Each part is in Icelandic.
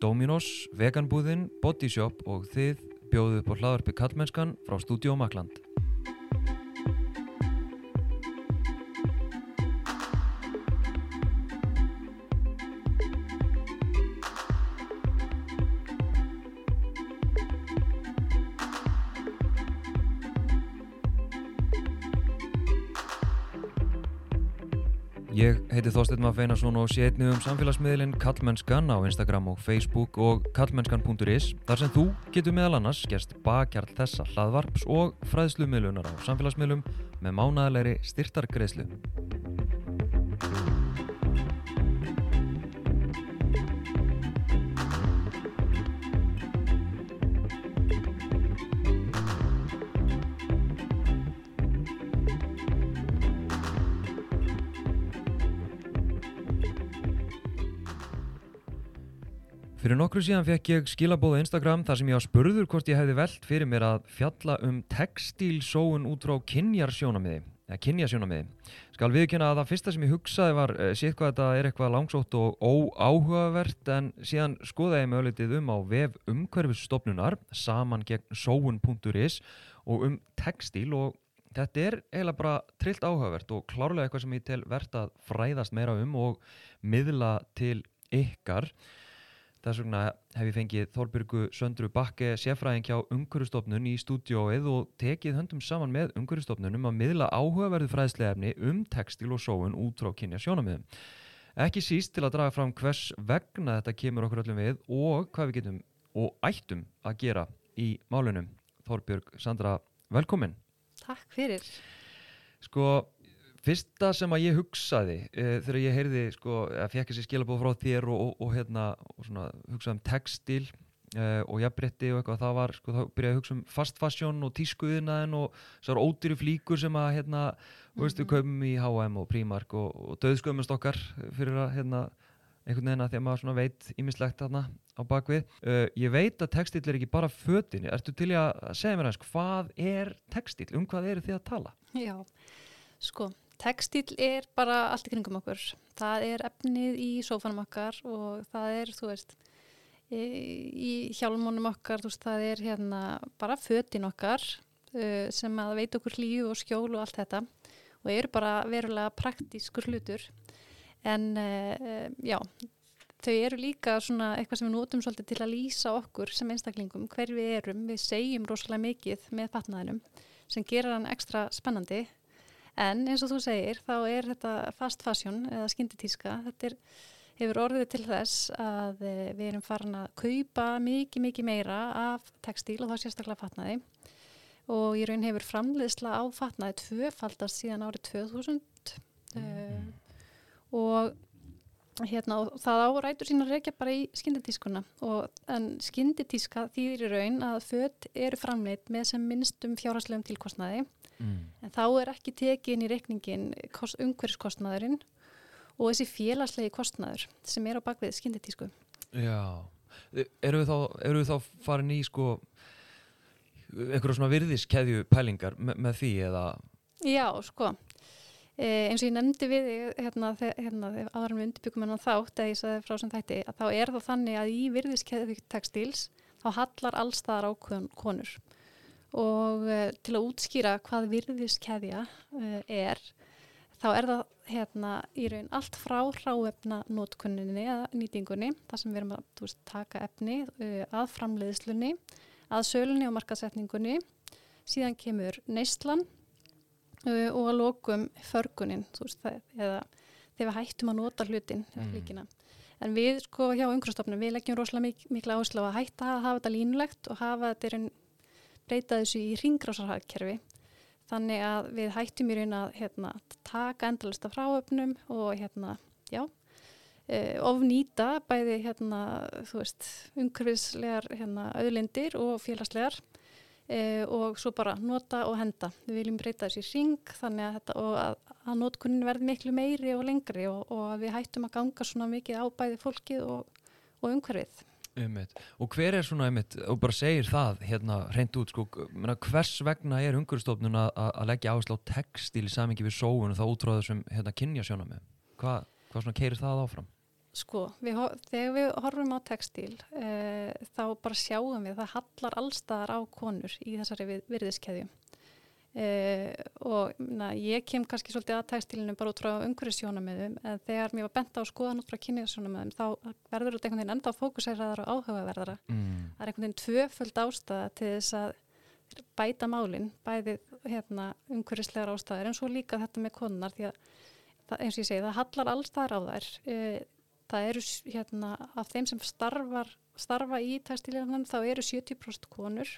Dominos, Veganbúðin, Bodyshop og þið bjóðuð upp á hlaðarpi Kallmennskan frá Studio Makland. Heiti Þorsteinn Maff Einarsson og sé einnig um samfélagsmiðlinn Kallmennskan á Instagram og Facebook og kallmennskan.is þar sem þú getur meðal annars gerst bakkjarl þessa hlaðvarps og fræðslumiðlunar á samfélagsmiðlum með mánæðilegri styrtargreðslu. Fyrir nokkru síðan fekk ég skilabóðu Instagram þar sem ég á spurður hvort ég hefði velt fyrir mér að fjalla um textílsóun út frá kynjarsjónamiði, eða kynjasjónamiði. Skal viðkynna að það fyrsta sem ég hugsaði var uh, sétt hvað þetta er eitthvað langsótt og óáhugavert en síðan skoðaði ég möguleitið um á vef umhverfisstofnunar saman gegn sóun.is og um textíl og þetta er eiginlega bara trillt áhugavert og klárlega eitthvað sem ég tel verðt að fræðast meira um og miðla til ykkar. Þess vegna hef ég fengið Þorbjörgu Söndru Bakke sérfræðing hjá Ungurustofnun í stúdióið og tekið höndum saman með Ungurustofnunum að miðla áhugaverðu fræðslegefni um textil og sóun út frá kynja sjónamiðum. Ekki síst til að draga fram hvers vegna þetta kemur okkur öllum við og hvað við getum og ættum að gera í málunum. Þorbjörg Sandra, velkomin. Takk fyrir. Sko, Fyrsta sem að ég hugsaði uh, þegar ég heyrði, sko, að fekk þessi skilabóð frá þér og, og, og hérna og svona, hugsaði um textil uh, og jafnbretti og eitthvað, það var, sko, þá byrjaði að hugsa um fast fashion og tískuðinaðin og þessar ódýru flíkur sem að, hérna, mm veistu, kaupum í H&M og Primark og, og döðskömmast okkar fyrir að, hérna, einhvern veginn að því að maður svona veit ímislegt þarna á bakvið. Uh, ég veit að textil er ekki bara fötinni, ertu til að segja mér aðeins, hvað er textil, um hvað eru þið að tala? Já, sko, Tekstil er bara allt í kringum okkur. Það er efnið í sófanum okkar og það er, þú veist, í hjálmónum okkar, veist, það er hérna bara fötin okkar sem að veit okkur hlýju og skjól og allt þetta og eru bara verulega praktískur hlutur. En já, þau eru líka svona eitthvað sem við nótum svolítið til að lýsa okkur sem einstaklingum, hver við erum. Við segjum rosalega mikið með fatnaðinum sem gerir hann ekstra spennandi En eins og þú segir, þá er þetta fast fashion eða skinditíska. Þetta er, hefur orðið til þess að eh, við erum farin að kaupa mikið, mikið meira af textíl og það sérstaklega fatnaði. Og í raun hefur framleiðsla á fatnaði tvöfaldast síðan árið 2000 mm. uh, og Hérna, það árætur sín að reykja bara í skinditískuna en skinditíska þýðir í raun að född eru framleitt með sem minnstum fjárháslegum tilkostnaði mm. en þá er ekki tekin í reikningin umhverfiskostnaðurinn og þessi félagslegi kostnaður sem er á bakvið skinditísku Já, eru við þá, eru við þá farin í sko einhverjum svona virðiskeðju pælingar með, með því eða? Já, sko Eh, eins og ég nefndi við hérna, hérna, áður með undirbyggum en þátt eða ég sagði frá sem þætti að þá er það þannig að í virðiskeðu textíls þá hallar allstaðar á konur og uh, til að útskýra hvað virðiskeðja uh, er þá er það hérna í raun allt frá ráefna nótkunninni eða nýtingunni þar sem við erum að veist, taka efni uh, að framleiðslunni að sölunni og markasetningunni síðan kemur neistlan uh, og að lokum förgunin veist, það, eða þegar við hættum að nota hlutin mm. en við sko hjá umhverfstofnum við leggjum rosalega mik mikla áherslu á að hætta að hafa þetta línulegt og hafa þetta breyta þessu í ringrásarhagkerfi þannig að við hættum í raun að hérna, taka endalista fráöfnum og hérna, já uh, ofnýta bæði hérna, þú veist, umhverfislegar hérna, auðlindir og félagslegar e, og svo bara nota og henda. Við viljum breyta þessi ring þannig að, þetta, að, að notkunnin verði miklu meiri og lengri og, og við hættum að ganga svona mikið á bæði fólkið og, og umhverfið. Einmitt. Og hver er svona, einmitt, og bara segir það hérna hreint út, sko, menna, hvers vegna er umhverfstofnun að, leggja áherslu á textil í samingi við sóun og þá útráðu þessum hérna kynjasjónum með? Hvað hva svona keirir það áfram? Sko, við, þegar við horfum á textíl uh, þá bara sjáum við að það hallar allstaðar á konur í þessari við, virðiskeðju uh, og na, ég kem kannski svolítið að textílinu bara út frá umhverfisjónamöðum en þegar mér var bent á að skoðan út frá kynniðsjónamöðum þá verður þetta einhvern veginn enda fókusæraðar og áhugaverðara. Mm. það er einhvern veginn tvöföld ástæða til þess að bæta málinn, bæði hérna, umhverfislegar ástæður en svo líka þetta með konunar því að það, eins og ég segi, það hallar allstaðar á þær. Eh, það eru hérna, af þeim sem starfar, starfa í textiljarnan þá eru 70% konur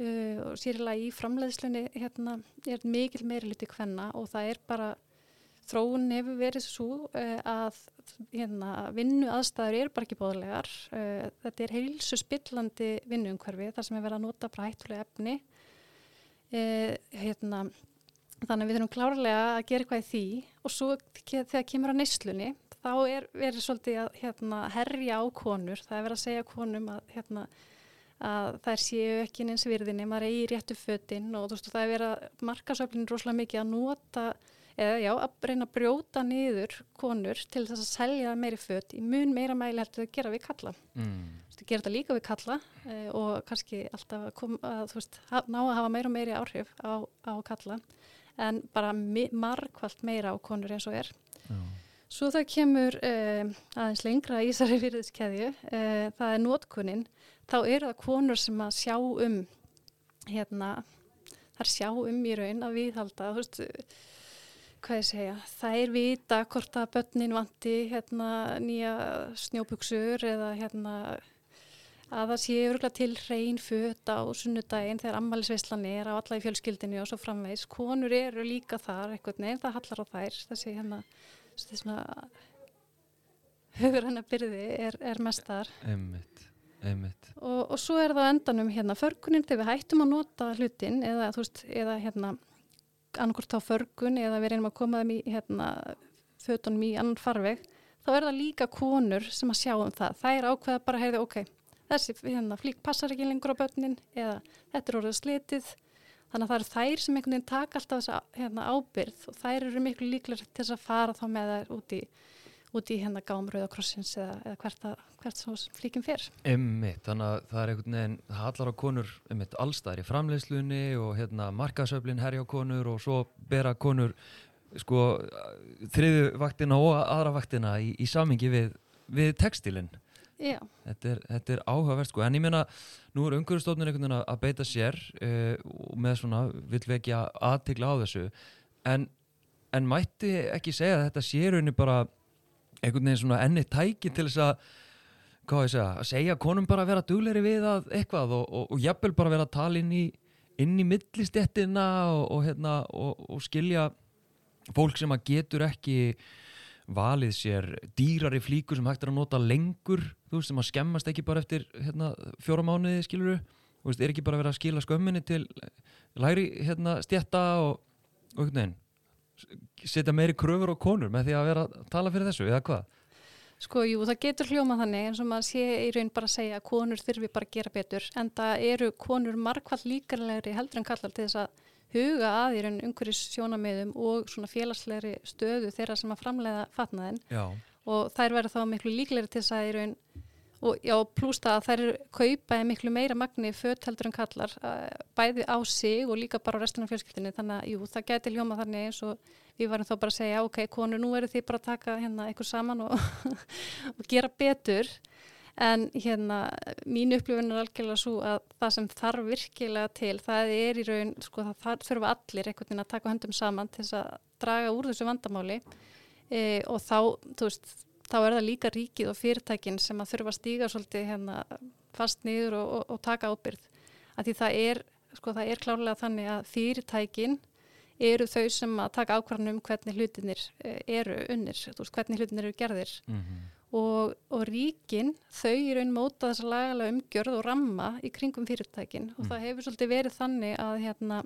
uh, og sérlega í framleiðslunni hérna, er mikil meiri luti hvenna og það er bara þróun hefur verið svo uh, að hérna, vinnu aðstæður eru bara ekki bóðlegar. Uh, þetta er heilsu spillandi vinnuumhverfi þar sem er verið að nota bara hættulega efni. Hérna, þannig að við þurfum klárlega að gera eitthvað í því og svo þegar kemur að neyslunni þá er verið svolítið að hérna, herja á konur. Það er verið að segja konum að, hérna, að þær séu ekki neins virðinni, maður eigi réttu fötinn og þú veist, það er verið að markasöflin rosalega mikið að nota eða já, að reyna að brjóta niður konur til þess að selja meiri fött í mun meira mæli heldur að gera við kalla. Mm. Þú gera þetta líka við kalla eh, og kannski alltaf að, kom, að þú veist, ná að hafa meira og meiri áhrif á, á kalla en bara margfalt meira á konur eins og er. Svo það kemur uh, aðeins lengra í þessari virðiskeðju, uh, það er notkunin, þá eru það konur sem að sjá um, hérna, þar sjá um í raun að viðhalda, þú veist, hvað ég segja, þær vita hvort að börnin vanti hérna, nýja snjóbuksur eða hérna, að það sé örgulega til hrein föt á sunnudaginn þegar ammælisveislan er á alla í fjölskyldinu og svo framvegs. Konur eru líka þar eitthvað nefn, það hallar á þær, þessi hérna, þessi svona hugur hennar byrði er, er mest þar. Einmitt, einmitt. Og, og svo er það endanum hérna förgunin þegar við hættum að nota hlutin eða, þú veist, eða hérna annarkort á förgun eða við reynum að koma þeim í hérna fötunum í annan farveg, þá er það líka konur sem að sjá um það. Það er ákveða bara að heyrðu, ok, þessi hérna, flík passar ekki lengur á börnin eða þetta er orðið slitið. Þannig að það eru þær sem einhvern veginn taka alltaf þessa hérna, ábyrð og þær eru miklu líklega til þess að fara þá með þær út í, út í hérna gámröða krossins eða, eða hvert, að, hvert svo flíkin fer. Einmitt, þannig að það er einhvern veginn, það hallar á konur einmitt allstæðir í framleiðslunni og hérna markasöflin herja á konur og svo bera konur sko þriðu vaktina og aðra vaktina í, í samingi við, við textilinn. Þetta er, þetta er áhugavert sko, en ég meina, nú er umhverfstofnun einhvern veginn að- beita sér uh, með svona, vill vekja aðtegla á þessu, en, en mætti ekki segja að þetta sé raunni bara einhvern veginn svona enni tæki til þess að, hvað ég segja, að segja konum bara að vera dugleiri við að eitthvað og, og, og jafnvel bara vera að tala inn í, inn í millistéttina og, og, hérna, skilja fólk sem að getur ekki valið sér dýrari flíkur sem hægt er að nota lengur þú veist, sem að skemmast ekki bara eftir hérna, fjóra mánuði, skiluru þú veist, er ekki bara verið að skila skömminni til læri hérna, stjætta og, og setja meiri kröfur á konur með því að vera að tala fyrir þessu, eða hvað? Sko, jú, það getur hljóma þannig eins og maður sé í raun bara að segja að konur þurfi bara að gera betur en það eru konur margfald líkarlegri heldur en kallar til þess að huga að í raun umhverjus sjónamiðum og svona félagslegri stöðu þeirra sem að framleiða fatnaðin Já, og þær verður þá miklu líklegri til þess að í raun og já, pluss það að þær eru kaupaði miklu meira magni fött heldur en kallar bæði á sig og líka bara á restina af fjölskyldinni þannig að jú, það gæti hljóma þannig eins og við varum þá bara að segja ok, konur, nú eru þið bara að taka hérna eitthvað saman og, og gera betur en hérna mín upplifun er algjörlega svo að það sem þarf virkilega til það er í raun, sko það, þurfa allir einhvern veginn að taka höndum saman til þess að draga úr þessu vandamáli. E, og þá, þú veist þá er það líka ríkið og fyrirtækin sem að þurfa að stíga svolítið hérna fast niður og, og, og taka ábyrð að því það er, sko það er klárlega þannig að fyrirtækin eru þau sem að taka ákvarðan um hvernig hlutinir eh, eru unnir, þú veist hvernig hlutinir eru gerðir. Mm og, og ríkin þau í raun móta þessa lagalega umgjörð og ramma í kringum fyrirtækin. Og það hefur svolítið verið þannig að hérna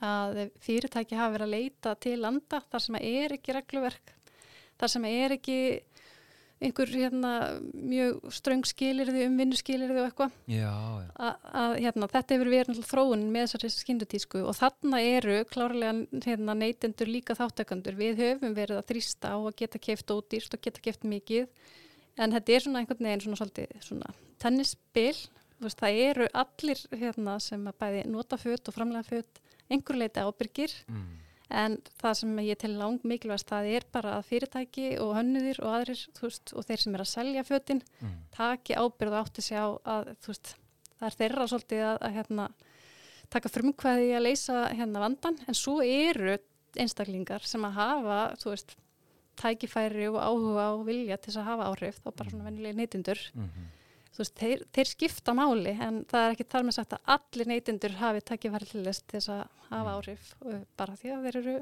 að fyrirtæki hafa verið að leita til landa þar sem er ekki regluverk þar sem er ekki einhver hérna, mjög ströng skilirði um vinnuskilirði og eitthvað að, hérna, þetta hefur verið þróun með þessari skindutísku og þarna eru klárlega hérna, neytendur líka þáttakandur. Við höfum verið að þrýsta á að geta keft ódýrst og geta keft mikið en þetta er svona einhvern veginn svona svolítið svona tennisspil. Það eru allir hérna, sem að bæði nota föt og framlega föt einhver leiti ábyrgir Mm. En það sem ég tel lang mikilvægast það er bara að fyrirtæki og hönnuðir og aðrir veist, og þeir sem er að selja fötin Mm. taki ábyrð og átti sig á að veist, það er þeirra svolítið að, að hérna, taka frumkvæði að leysa hérna vandan en svo eru einstaklingar sem að hafa veist, tækifæri og áhuga og vilja til þess að hafa áhrif þá bara svona vennilega neytindur Mhm. þú veist, þeir, þeir skipta máli en það er ekki þar með sagt að allir neytindur hafi til þess til þess að hafa Mm. áhrif og bara því að þeir eru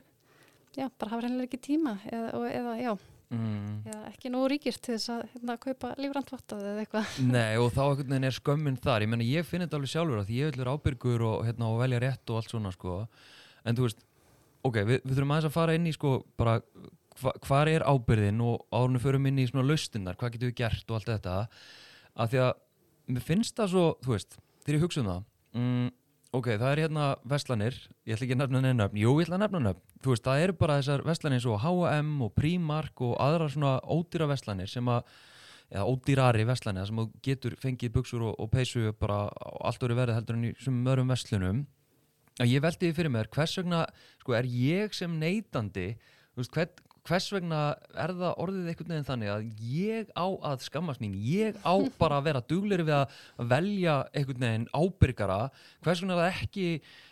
já, bara hafa reynilega ekki tíma eða, og, eða, já, Mm. eða ekki nógu ríkir til þess að hérna, kaupa lífrandvottað eða eitthvað. Nei og þá er skömmin þar. Ég menna ég finn þetta alveg sjálfur að því ég vil vera ábyrgur og, hérna, og velja rétt og allt svona sko. En þú veist, ok, við, við þurfum aðeins að fara inn í sko bara hva, hvar er ábyrðin og árunum förum inn í svona laustinnar, hvað getum við gert og allt þetta að því að mér finnst það svo, þú veist, þegar ég hugsa um það mm, ok, það er hérna veslanir, ég ætla ekki að nefna neina nöfn jú, ég ætla að nefna nöfn, þú veist, það eru bara þessar veslanir eins og H&M og Primark og aðra svona ódýra veslanir sem að eða ódýrari veslanir sem þú getur fengið buksur og, og peysu bara allt orði verið heldur en í sem öðrum veslunum að ég veldi því fyrir mér hvers vegna, sko, er ég sem neytandi, þú veist, hvern, hvers vegna er það orðið einhvern veginn þannig að ég á að skammast mín? Ég á bara að vera dugleiri við að velja einhvern veginn ábyrgara. Hvers vegna er það ekki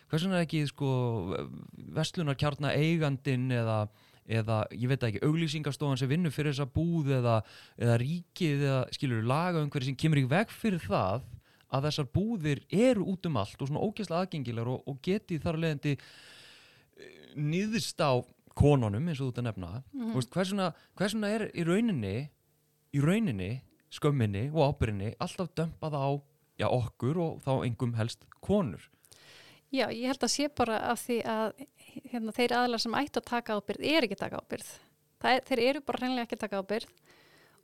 hvers vegna er ekki, sko, vestlunarkjarna eigandin eða eða, ég veit ekki, auglýsingastofan sem vinnur fyrir þessa búð eða, eða ríkið eða skilur laga um hverju sem kemur í veg fyrir það að þessar búðir eru út um allt og svona ógæslega aðgengilegar og, og geti þar að leiðandi nýðist á konunum eins og þú ert að nefna mm. veist, hversuna, hversuna er í rauninni í rauninni, skömminni og ábyrrinni alltaf dömpað á já, okkur og þá engum helst konur Já, ég held að sé bara af því að hérna, þeir aðlar sem ættu að taka ábyrð er ekki taka ábyrð. Er, þeir eru bara hreinlega ekki taka ábyrð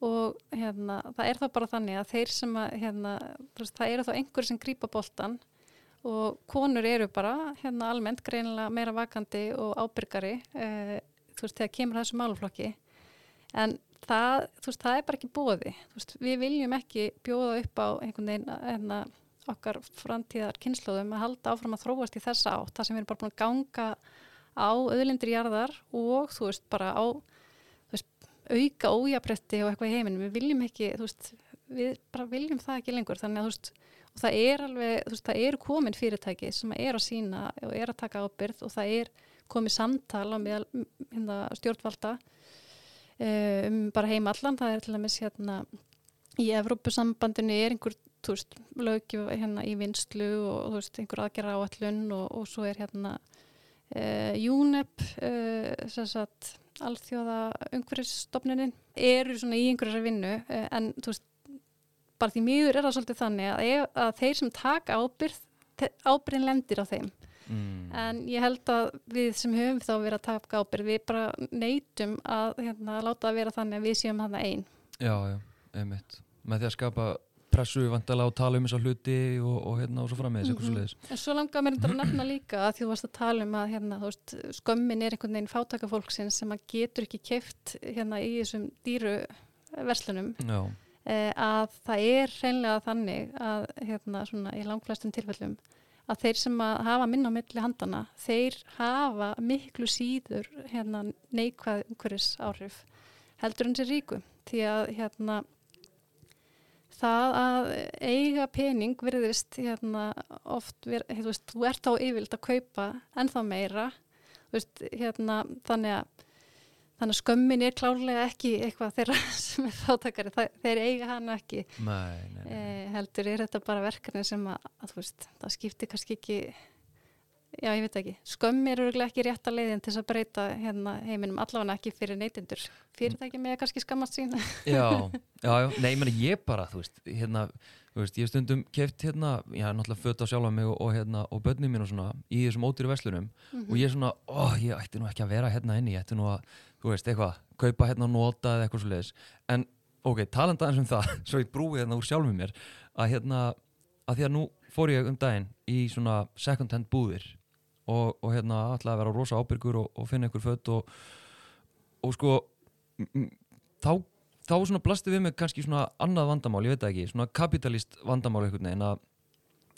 og hérna, það er þá bara þannig að þeir sem að, hérna, það eru þá einhver sem grýpa boltan og konur eru bara hérna, almennt greinilega meira vakandi og ábyrgari eh, þú veist, þegar kemur þessu máluflokki en það, þú veist, það er bara ekki bóði. Veist, við viljum ekki bjóða upp á einhvern veginn hérna, okkar framtíðar kynnslóðum að halda áfram að þróast í þessa átt. Það sem við erum bara búin að ganga á auðlindir jarðar og þú veist bara á veist, auka ójabrætti og eitthvað í heiminum. Við viljum ekki, þú veist við bara viljum það ekki lengur. Þannig að þú veist og það er alveg, þú veist, það eru komin fyrirtæki sem er að sína og er að taka ábyrð og það er komið samtal á meðal hérna, stjórnvalda um bara heima allan, það er til dæmis hérna í Evrópusambandinu er einhver þú veist, lögju hérna í vinslu og þú veist, einhver aðgerra áallun og, og svo er hérna uh, UNEP uh, sem sagt, alþjóða umhverfisstofnunin eru svona í einhverjar vinnu uh, en þú veist, bara því miður er það svolítið þannig að, ef, að þeir sem taka ábyrð ábyrðin lendir á þeim mm. en ég held að við sem höfum þá verið að taka ábyrð við bara neytum að hérna, láta það vera þannig að við séum þarna einn Já, já, einmitt með því að skapa pressu vantala og tala um þessa hluti og, og hérna og svo frammeðis mm Mhm. -hmm. En svo langar mér að nefna líka að því þú varst að tala um að hérna, veist, skömmin er einhvern veginn fátakafólksins sem að getur ekki keft hérna í þessum dýru verslunum Já, eh, að það er hreinlega þannig að hérna svona í langflestum tilfellum að þeir sem að hafa minna á milli handana, þeir hafa miklu síður hérna neikvæð umhverfis áhrif heldur en sér ríku. Því að hérna það að eiga pening virðist hérna oft, ver, þú veist, þú ert á yfirlt að kaupa ennþá meira. Veist, hérna, þannig að þannig að skömmin er klárlega ekki eitthvað þeirra sem er þáttakari þeir eiga hana ekki. Nei, nei, nei. eh, heldur er þetta bara verkefni sem að, að veist, það skiptir kannski ekki já, ég veit ekki. Skömm er örgulega ekki rétt að leiðin til að breyta hérna heiminum allavega ekki fyrir neytindur fyrirtæki með að kannski skammast sín. Já, já, já, nei, meni, ég bara, þú veist, hérna, veist, ég hef stundum keft hérna, ég hef náttúrulega fött á sjálfa mig og, og hérna, og börnum mín og svona í þessum ódýru verslunum. Og ég er svona, ó, ég ætti nú ekki að vera hérna inni, ég ætti nú að, þú veist, eitthvað, kaupa hérna og nota eða eitthvað svo leiðis, en ok, talandi aðeins um það svo ég brúi hérna úr sjálfum mér að hérna, að því að nú fór ég um daginn í svona second hand búðir og, og hérna ætlaði að vera rosa ábyrgur og, og finna einhver fött og, og sko þá, þá svona blasti við mig kannski svona annað vandamál, ég veit það ekki svona kapitalist vandamál einhvern veginn að,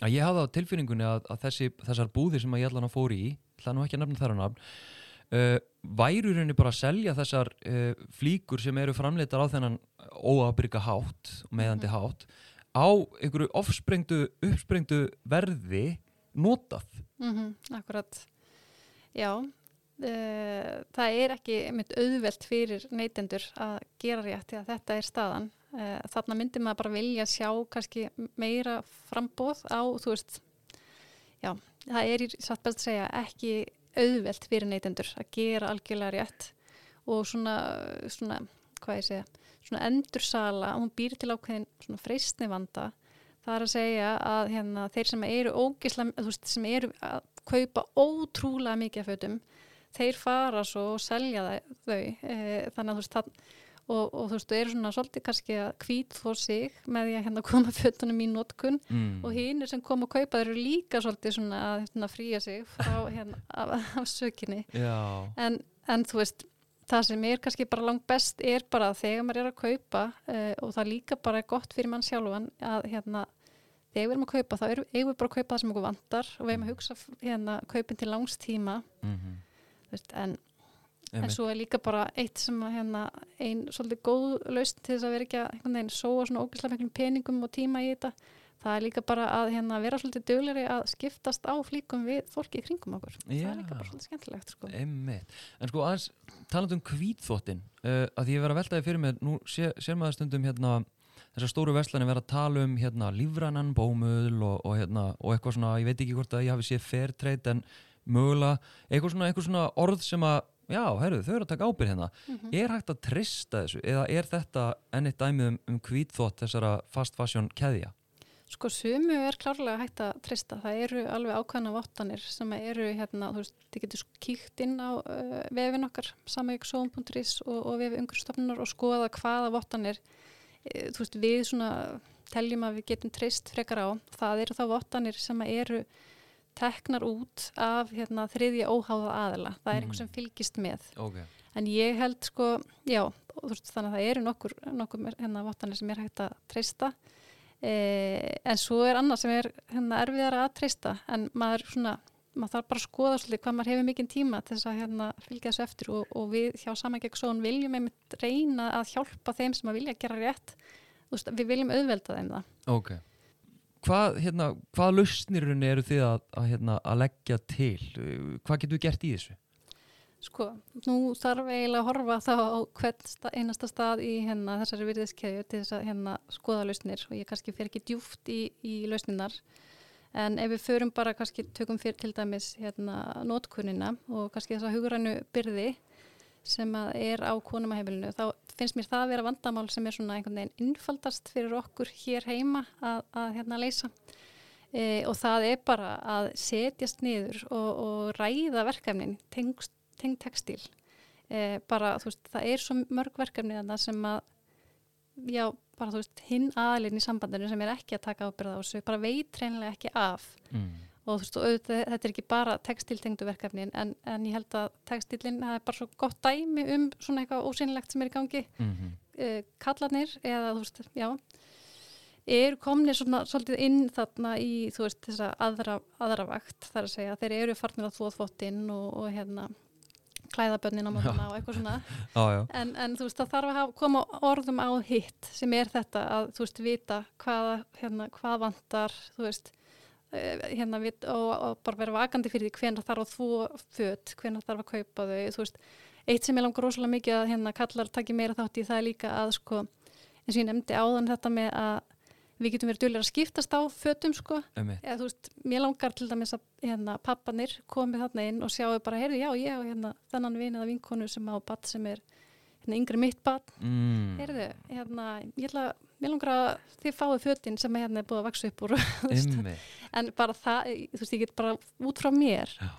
að ég hafði á tilfinningunni að, að þessi, þessar búðir sem að ég allan að fór í ætla nú ekki að nefna þar á nafn væru í rauninni bara að selja þessar uh, flíkur sem eru framleitar á þennan óabrika hátt meðandi hátt á einhverju offsprengdu, uppsprengdu verði notað Mm akkurat. Já, uh, það er ekki einmitt auðvelt fyrir neytendur að gera rétt því að þetta er staðan. Uh, þarna myndir maður bara vilja sjá kannski meira frambóð á, þú veist, já, það er í satt best að segja ekki auðvelt fyrir neytendur að gera algjörlega rétt og svona, svona hvað ég segja, svona endursala, hún býr til ákveðin svona freystni vanda Það er að segja að hérna, þeir sem eru ógislega, þú veist, sem eru að kaupa ótrúlega mikið af fötum, þeir fara svo og selja þau. E, þannig að þú veist, það, og, og þú veist, þau eru svona svolítið kannski að hvít þó sig með því að hérna koma fötunum í notkun mm. og hinn sem kom að kaupa eru líka svolítið svona að hérna, fríja sig frá hérna af, af sökinni. En, en þú veist, það sem er kannski bara langt best er bara að þegar maður er að kaupa uh, og það líka bara er gott fyrir mann sjálfan að hérna, þegar við erum að kaupa þá eigum við bara að kaupa það sem okkur vantar og við erum að hugsa hérna, kaupin til langs tíma mm -hmm. veist, en, en svo er líka bara eitt sem að hérna, ein svolítið góð laust til þess að vera ekki að einhvern veginn sóa svona ógæslega miklum peningum og tíma í þetta það er líka bara að hérna, vera svolítið dögleri að skiptast á flíkum við fólki í kringum okkur það Já. er líka bara svolítið skemmtilegt sko. En sko aðeins talandi um hvítþvottin uh, að því ég verið að veltaði fyrir mig nú sé, sér maður stundum hérna þessar stóru vestlani verið að tala um hérna lífrannan bómuðl og, og hérna og eitthvað svona, ég veit ekki hvort að ég hafi séð fair trade en mögulega eitthvað svona, eitthvað svona orð sem að já, herru, þau eru að taka ábyrð hérna Mhm. er hægt að trista þessu eða er þetta ennitt dæmið um, um hvítþvott þessara fast fashion keðja? Sko sumu er klárlega hægt að trista. Það eru alveg ákvæmna vottanir sem eru hérna, þú veist, þið getur kíkt inn á uh, vefin okkar, samavíksóum.is og, og vefi umhverfstofnunar og skoða hvaða vottanir, uh, þú veist, við svona teljum að við getum trist frekar á. Það eru þá vottanir sem eru teknar út af hérna, þriðja óháða aðila. Það er einhver sem fylgist með. Ok. En ég held sko, já, veist, þannig að það eru nokkur, nokkur hérna vottanir sem er hægt að treysta. Eh, en svo er annað sem er hérna erfiðara að treysta, en maður svona, maður þarf bara að skoða svolítið hvað maður hefur mikinn tíma til þess að hérna fylgja þessu eftir og, og við hjá Samangeggsón viljum einmitt reyna að hjálpa þeim sem að vilja gera rétt. Veist, við viljum auðvelda þeim það. Ok. Hvað, hérna, hvað lausnirunni eru þið að, að, hérna, að leggja til? Hvað getur við gert í þessu? Sko, nú þarf eiginlega að horfa þá á hvern sta, einasta stað í hérna, þessari virðiskeðju til þess að hérna, skoða lausnir og ég kannski fer ekki djúft í, í lausninar en ef við förum bara kannski tökum fyrir til dæmis hérna, nótkunina og kannski þessa hugrænu byrði sem er á konumahefilinu þá finnst mér það að vera vandamál sem er svona einhvern veginn innfaldast fyrir okkur hér heima að, að hérna leysa. E, og það er bara að setjast niður og, og ræða verkefnin tengd textil eh, bara þú veist það er svo mörg verkefni þarna sem að já bara þú veist hinn aðlinn í sambandinu sem er ekki að taka ábyrða á þessu bara veit reynilega ekki af. Mm. Og þú veist auðvitað, þetta er ekki bara textiltengdu verkefnin en, en ég held að textilin það er bara svo gott dæmi um svona eitthvað ósynlegt sem er í gangi. Mm -hmm. eh, kallarnir eða þú veist já eru komnir svona svolítið inn þarna í þú veist þessa aðra, aðra vakt þar að segja. Þeir eru farnir að þvóð þvottinn og, og hérna klæðabönnin á mótana og eitthvað svona. Já, já. en, en þú veist það þarf að koma orðum á hitt sem er þetta að þú veist vita hvaða, hérna, hvað vantar þú veist hérna vit, og, og bara vera vakandi fyrir því hvenar þarf að þvó föt, hvenar þarf að kaupa þau þú veist, eitt sem ég langar rosalega mikið að hérna kallar takki meira þátt í það er líka að sko, eins og ég nefndi áðan þetta með að við getum verið dölur að skiptast á fötum sko, eða þú veist, mér langar til dæmis að hérna, pappanir komið þarna inn og sjáu bara, heyrðu, já, ég og hérna þennan vin eða vinkonu sem á badd sem er hérna yngri mitt badd, Mm. heyrðu, hérna ég ætla, mér langar að þið fáið fötin sem hérna er búið að vaksa upp úr en bara það, þú veist, ég get bara út frá mér Já.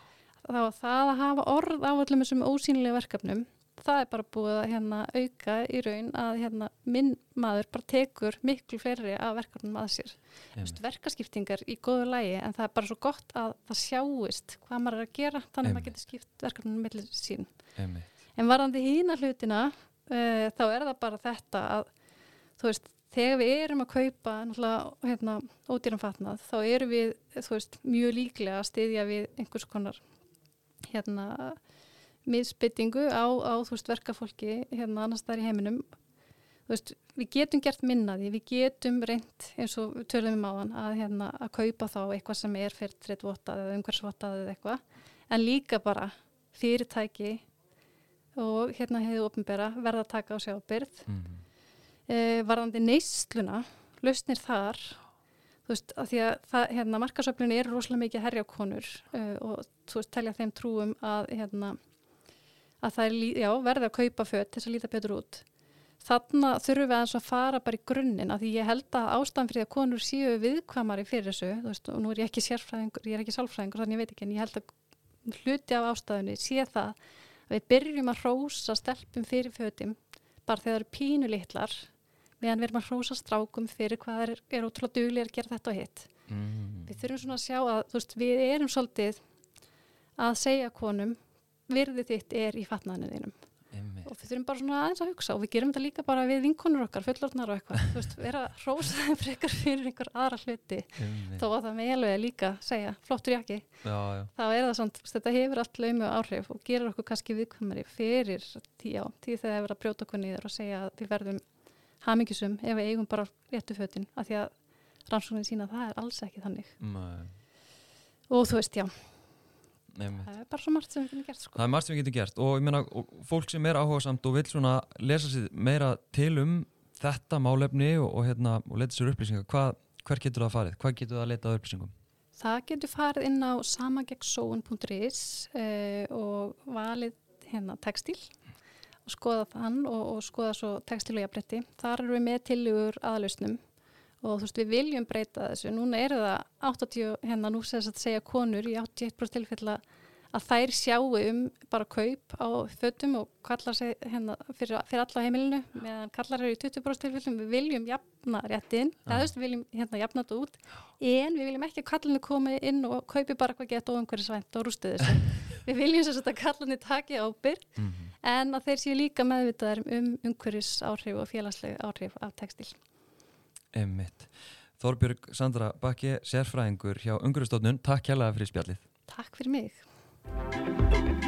þá að það að hafa orð á öllum þessum ósýnilega verkefnum það er bara búið að hérna, auka í raun að hérna, minn maður bara tekur miklu fleiri af verkefnum að sér. Veist, verkaskiptingar í góðu lægi en það er bara svo gott að það sjáist hvað maður er að gera þannig að maður getur skipt verkefnum millir sín. Einmitt. En varandi hína hlutina uh, þá er það bara þetta að þú veist, þegar við erum að kaupa náttúrulega hérna, ódýran fatnað þá erum við, þú veist, mjög líklega að styðja við einhvers konar hérna miðspyttingu á, á þú veist, verkafólki hérna annars þar í heiminum. Þú veist, við getum gert minnaði við getum reynd, eins og við törðum um að hérna, að kaupa þá eitthvað sem er fyrir vottað eða umhversvottað eða eitthvað, en líka bara fyrirtæki og hérna hefur ofnbæra verða að taka á sjábyrð mm -hmm. e, varðandi neysluna lausnir þar þú veist, að því að það, hérna, markasöflunni er rosalega mikið herjákonur e, og þú veist, telja þeim trúum að hérna að það er, já, verður að kaupa fött til þess að líta betur út. Þannig þurfum við að fara bara í grunninn af því ég held að ástæðan fyrir að konur séu viðkvamari fyrir þessu, þú veist, og nú er ég ekki sérfræðingur, ég er ekki sálfræðingur, þannig ég veit ekki, en ég held að hluti af ástæðunni sé það að við byrjum að hrósa stelpum fyrir fötum bara þegar það eru pínu litlar meðan við erum að hrósa strákum fyrir hvað er, er ótrúlega duglega að gera þetta og hitt. Mm. Við þurfum svona að sjá að, veist, við erum svolítið að segja konum virði þitt er í fatnaðinu þínum. Og við þurfum bara svona aðeins að hugsa og við gerum þetta líka bara við vinkonur okkar, fullorðnar og eitthvað þú veist, vera hrósaði frekar fyrir einhver aðra hluti þó að það með elvega líka segja, flottur já, já. þá er það svona, þetta hefur allt laumi og áhrif og gerur okkur kannski viðkvæmari fyrir tíu á, tíu þegar það er að brjóta okkur nýður og segja að við verðum hamingisum ef við eigum bara réttu fötin af því að rannsóknir sína að það er alls ekki þannig Nei. og þú veist, já. Það er bara svo margt sem við getum gert sko. það er margt sem við getum gert og meina og fólk sem er áhuga samt og vil svona lesa sér meira til um þetta málefni og, og, hérna, og leta sér upplýsingar Hva, hver getur það að farið? hvað getur það að leta upplýsingum? það getur farið inn á samageggsóun.is eh, og valið hérna textil og skoða þann og, og skoða svo textil og jafnletti þar eru við með tilugur aðlausnum og þú veist við viljum breyta þessu. Núna er það 80, hérna nú segðast að segja konur í 81% tilfella að þær sjáu um bara kaup á fötum og kallar sig hérna fyrir, fyrir alla heimilinu meðan kallar eru í 20% tilfellum. Við viljum jafna réttin eða þú veist við viljum hérna jafna þetta út. En við viljum ekki að kallinu komi inn og kaupi bara hvað geta óumhverjusvænt og rústu þessu. Við viljum þess að kallinu taki ábyrg mm -hmm. en að þeir séu líka meðvitaðar um umhverjus áhrif og félagsleg áhrif af textil Emmitt. Þorbjörg Sandra Bakke, sérfræðingur hjá Ungurustofnun. Takk hjálpa fyrir spjallið. Takk fyrir mig.